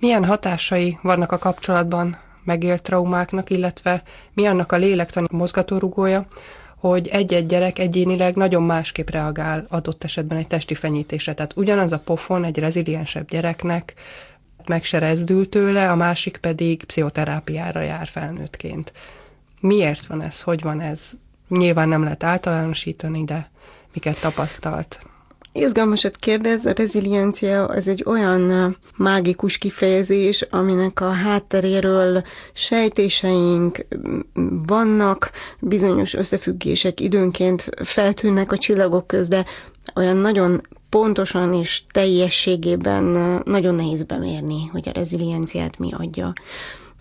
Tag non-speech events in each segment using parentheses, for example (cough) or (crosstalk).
Milyen hatásai vannak a kapcsolatban megélt traumáknak, illetve mi annak a lélektani mozgatórugója, hogy egy-egy gyerek egyénileg nagyon másképp reagál adott esetben egy testi fenyítésre. Tehát ugyanaz a pofon egy reziliensebb gyereknek meg se tőle, a másik pedig pszichoterápiára jár felnőttként. Miért van ez? Hogy van ez? Nyilván nem lehet általánosítani, de miket tapasztalt? Izgalmasat kérdez, a reziliencia az egy olyan mágikus kifejezés, aminek a hátteréről sejtéseink vannak, bizonyos összefüggések időnként feltűnnek a csillagok köz, de olyan nagyon pontosan és teljességében nagyon nehéz bemérni, hogy a rezilienciát mi adja.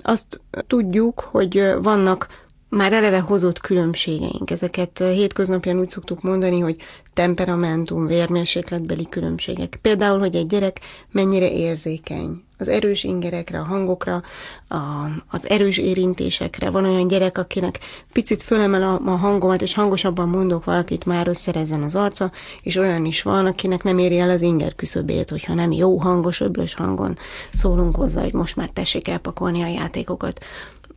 Azt tudjuk, hogy vannak már eleve hozott különbségeink. Ezeket hétköznapján úgy szoktuk mondani, hogy temperamentum, vérmérsékletbeli különbségek. Például, hogy egy gyerek mennyire érzékeny az erős ingerekre, a hangokra, a, az erős érintésekre. Van olyan gyerek, akinek picit fölemel a, a hangomat, és hangosabban mondok valakit, már összerezzen az arca, és olyan is van, akinek nem éri el az inger küszöbét, hogyha nem jó hangos, öblös hangon szólunk hozzá, hogy most már tessék elpakolni a játékokat.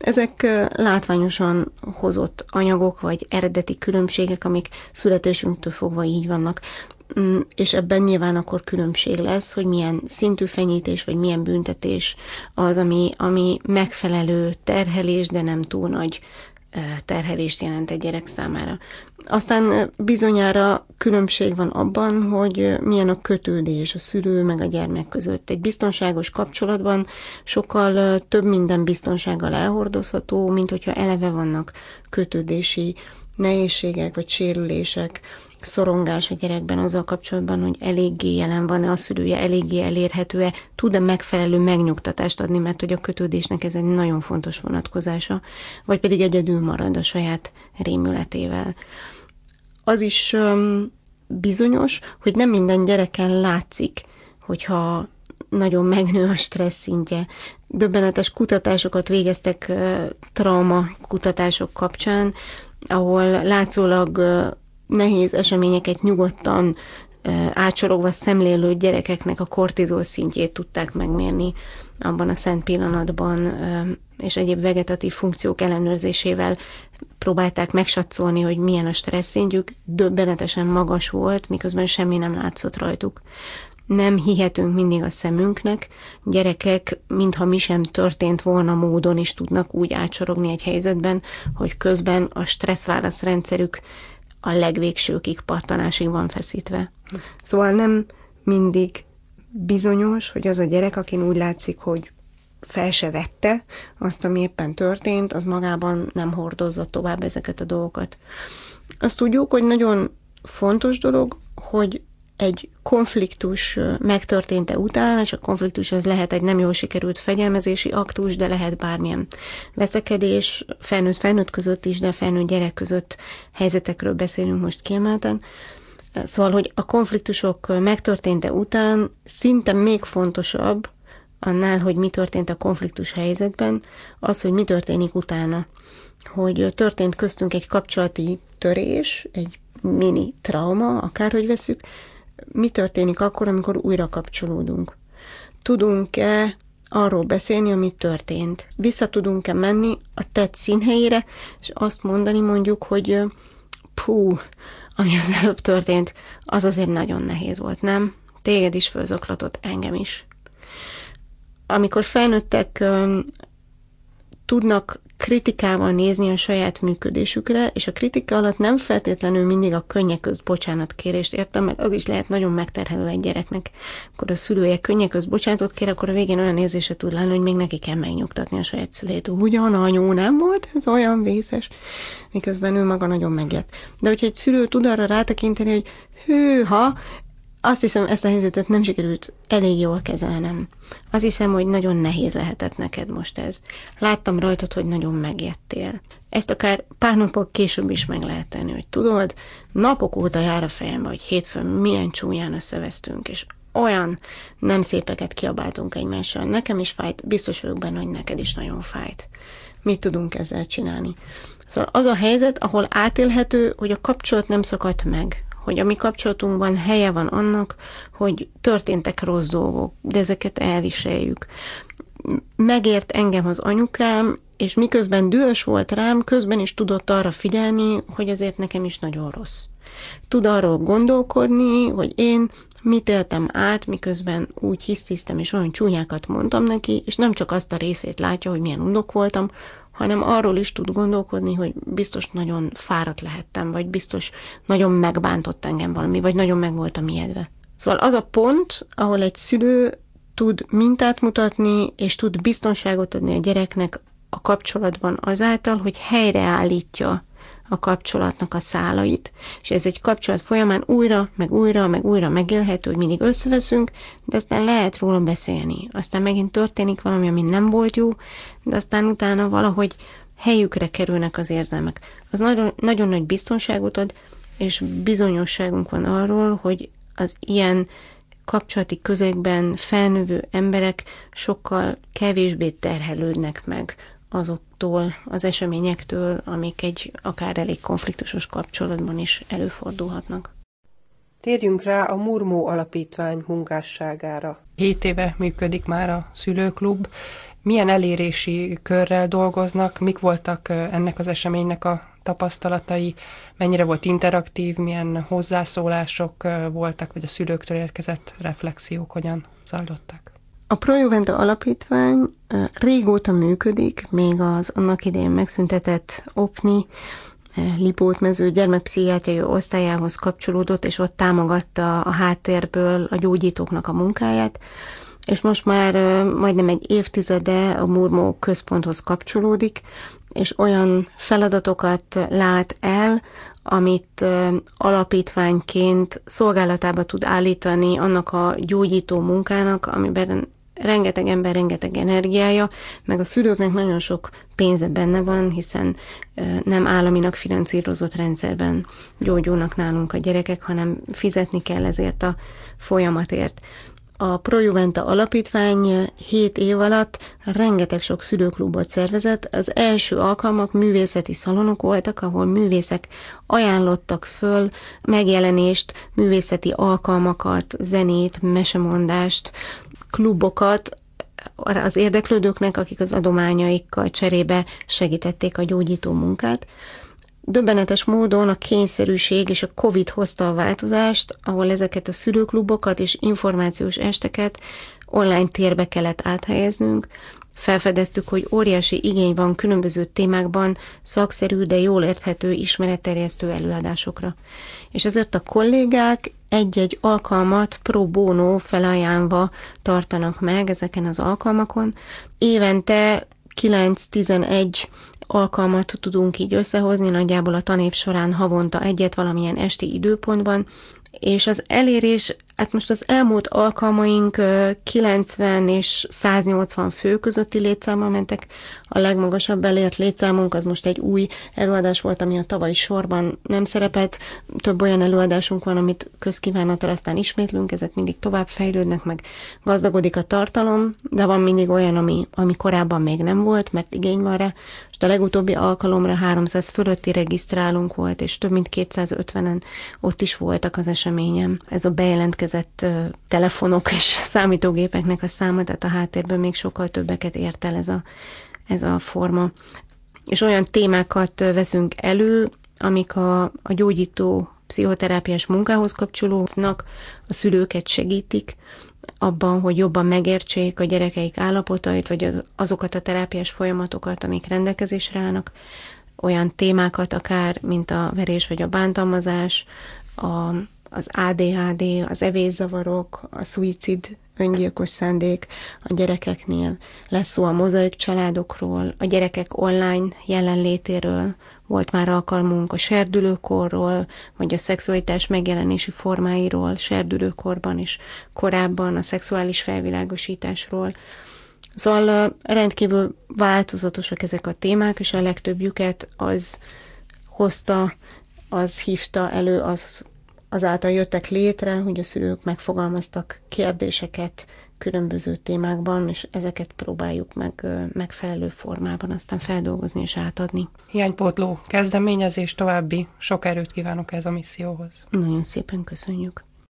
Ezek látványosan hozott anyagok, vagy eredeti különbségek, amik születésünktől fogva így vannak. Mm, és ebben nyilván akkor különbség lesz, hogy milyen szintű fenyítés, vagy milyen büntetés az, ami, ami megfelelő terhelés, de nem túl nagy terhelést jelent egy gyerek számára. Aztán bizonyára különbség van abban, hogy milyen a kötődés a szülő meg a gyermek között. Egy biztonságos kapcsolatban sokkal több minden biztonsággal elhordozható, mint hogyha eleve vannak kötődési nehézségek vagy sérülések, szorongás a gyerekben azzal kapcsolatban, hogy eléggé jelen van-e a szülője, eléggé elérhető-e, tud-e megfelelő megnyugtatást adni, mert hogy a kötődésnek ez egy nagyon fontos vonatkozása, vagy pedig egyedül marad a saját rémületével. Az is um, bizonyos, hogy nem minden gyereken látszik, hogyha nagyon megnő a stressz szintje. Döbbenetes kutatásokat végeztek trauma kutatások kapcsán, ahol látszólag nehéz eseményeket nyugodtan átsorogva szemlélő gyerekeknek a kortizol szintjét tudták megmérni abban a szent pillanatban, és egyéb vegetatív funkciók ellenőrzésével próbálták megsatszolni, hogy milyen a stressz szintjük, döbbenetesen magas volt, miközben semmi nem látszott rajtuk. Nem hihetünk mindig a szemünknek, gyerekek, mintha mi sem történt volna módon is tudnak úgy átsorogni egy helyzetben, hogy közben a stresszválaszrendszerük a legvégsőkig partanásig van feszítve. Szóval nem mindig bizonyos, hogy az a gyerek, akin úgy látszik, hogy fel se vette azt, ami éppen történt, az magában nem hordozza tovább ezeket a dolgokat. Azt tudjuk, hogy nagyon fontos dolog, hogy egy konfliktus megtörténte után, és a konfliktus az lehet egy nem jól sikerült fegyelmezési aktus, de lehet bármilyen veszekedés, felnőtt-felnőtt között is, de felnőtt gyerek között helyzetekről beszélünk most kiemelten. Szóval, hogy a konfliktusok megtörténte után szinte még fontosabb annál, hogy mi történt a konfliktus helyzetben, az, hogy mi történik utána. Hogy történt köztünk egy kapcsolati törés, egy mini trauma, akárhogy veszük, mi történik akkor, amikor újra kapcsolódunk. Tudunk-e arról beszélni, ami történt? Vissza tudunk-e menni a tett színhelyére, és azt mondani mondjuk, hogy pú, ami az előbb történt, az azért nagyon nehéz volt, nem? Téged is fölzoklatott, engem is. Amikor felnőttek tudnak kritikával nézni a saját működésükre, és a kritika alatt nem feltétlenül mindig a könnyek közt bocsánatkérést értem, mert az is lehet nagyon megterhelő egy gyereknek. Akkor a szülője könnyek közt bocsánatot kér, akkor a végén olyan érzése tud lenni, hogy még neki kell megnyugtatni a saját szülét. Ugyan anyu nem volt ez olyan vészes, miközben ő maga nagyon megjött. De hogyha egy szülő tud arra rátekinteni, hogy hűha, azt hiszem, ezt a helyzetet nem sikerült elég jól kezelnem. Azt hiszem, hogy nagyon nehéz lehetett neked most ez. Láttam rajtad, hogy nagyon megjettél. Ezt akár pár napok később is meg lehet tenni, hogy tudod, napok óta jár a fejembe, hogy hétfőn milyen csúnyán összevesztünk, és olyan nem szépeket kiabáltunk egymással. Nekem is fájt, biztos vagyok benne, hogy neked is nagyon fájt. Mit tudunk ezzel csinálni? Szóval az a helyzet, ahol átélhető, hogy a kapcsolat nem szakadt meg, hogy a mi kapcsolatunkban helye van annak, hogy történtek rossz dolgok, de ezeket elviseljük. Megért engem az anyukám, és miközben dühös volt rám, közben is tudott arra figyelni, hogy azért nekem is nagyon rossz. Tud arról gondolkodni, hogy én mit éltem át, miközben úgy hisztisztem, és olyan csúnyákat mondtam neki, és nem csak azt a részét látja, hogy milyen undok voltam, hanem arról is tud gondolkodni, hogy biztos nagyon fáradt lehettem, vagy biztos nagyon megbántott engem valami, vagy nagyon meg voltam ijedve. Szóval az a pont, ahol egy szülő tud mintát mutatni, és tud biztonságot adni a gyereknek a kapcsolatban azáltal, hogy helyreállítja a kapcsolatnak a szálait. És ez egy kapcsolat folyamán újra, meg újra, meg újra megélhető, hogy mindig összeveszünk, de aztán lehet róla beszélni. Aztán megint történik valami, ami nem volt jó, de aztán utána valahogy helyükre kerülnek az érzelmek. Az nagyon, nagyon nagy biztonságot ad, és bizonyosságunk van arról, hogy az ilyen kapcsolati közegben felnövő emberek sokkal kevésbé terhelődnek meg azoktól az eseményektől, amik egy akár elég konfliktusos kapcsolatban is előfordulhatnak. Térjünk rá a Murmó Alapítvány munkásságára. Hét éve működik már a szülőklub. Milyen elérési körrel dolgoznak, mik voltak ennek az eseménynek a tapasztalatai, mennyire volt interaktív, milyen hozzászólások voltak, vagy a szülőktől érkezett reflexiók hogyan zajlottak? A Projuventa Alapítvány régóta működik, még az annak idején megszüntetett OPNI, Lipót mező gyermekpszichiátriai osztályához kapcsolódott, és ott támogatta a háttérből a gyógyítóknak a munkáját, és most már majdnem egy évtizede a Murmó központhoz kapcsolódik, és olyan feladatokat lát el, amit alapítványként szolgálatába tud állítani annak a gyógyító munkának, amiben rengeteg ember, rengeteg energiája, meg a szülőknek nagyon sok pénze benne van, hiszen nem államinak finanszírozott rendszerben gyógyulnak nálunk a gyerekek, hanem fizetni kell ezért a folyamatért. A Projuventa Alapítvány 7 év alatt rengeteg sok szülőklubot szervezett. Az első alkalmak művészeti szalonok voltak, ahol művészek ajánlottak föl megjelenést, művészeti alkalmakat, zenét, mesemondást, klubokat az érdeklődőknek, akik az adományaikkal cserébe segítették a gyógyító munkát. Döbbenetes módon a kényszerűség és a Covid hozta a változást, ahol ezeket a szülőklubokat és információs esteket online térbe kellett áthelyeznünk. Felfedeztük, hogy óriási igény van különböző témákban szakszerű, de jól érthető ismeretterjesztő előadásokra. És ezért a kollégák egy-egy alkalmat pro bono felajánlva tartanak meg ezeken az alkalmakon. Évente 9-11 alkalmat tudunk így összehozni, nagyjából a tanév során havonta egyet valamilyen esti időpontban, és az elérés, hát most az elmúlt alkalmaink 90 és 180 fő közötti létszámmal mentek, a legmagasabb elért létszámunk az most egy új előadás volt, ami a tavalyi sorban nem szerepelt, több olyan előadásunk van, amit közkívánattal aztán ismétlünk, ezek mindig tovább fejlődnek, meg gazdagodik a tartalom, de van mindig olyan, ami, ami korábban még nem volt, mert igény van rá, a legutóbbi alkalomra 300 fölötti regisztrálunk volt, és több mint 250-en ott is voltak az eseményem. Ez a bejelentkezett telefonok és (laughs) számítógépeknek a száma, tehát a háttérben még sokkal többeket ért el ez a, ez a forma. És olyan témákat veszünk elő, amik a, a gyógyító pszichoterápiás munkához kapcsolódnak, a szülőket segítik, abban, hogy jobban megértsék a gyerekeik állapotait, vagy azokat a terápiás folyamatokat, amik rendelkezésre állnak, olyan témákat akár, mint a verés vagy a bántalmazás, a, az ADHD, az evészavarok, a szuicid öngyilkos szándék a gyerekeknél. Lesz szó a mozaik családokról, a gyerekek online jelenlétéről, volt már alkalmunk a serdülőkorról, vagy a szexualitás megjelenési formáiról, serdülőkorban is, korábban a szexuális felvilágosításról. Szóval rendkívül változatosak ezek a témák, és a legtöbbjüket az hozta, az hívta elő, az azáltal jöttek létre, hogy a szülők megfogalmaztak kérdéseket, különböző témákban, és ezeket próbáljuk meg megfelelő formában aztán feldolgozni és átadni. Hiánypótló kezdeményezés további sok erőt kívánok ez a misszióhoz. Nagyon szépen köszönjük.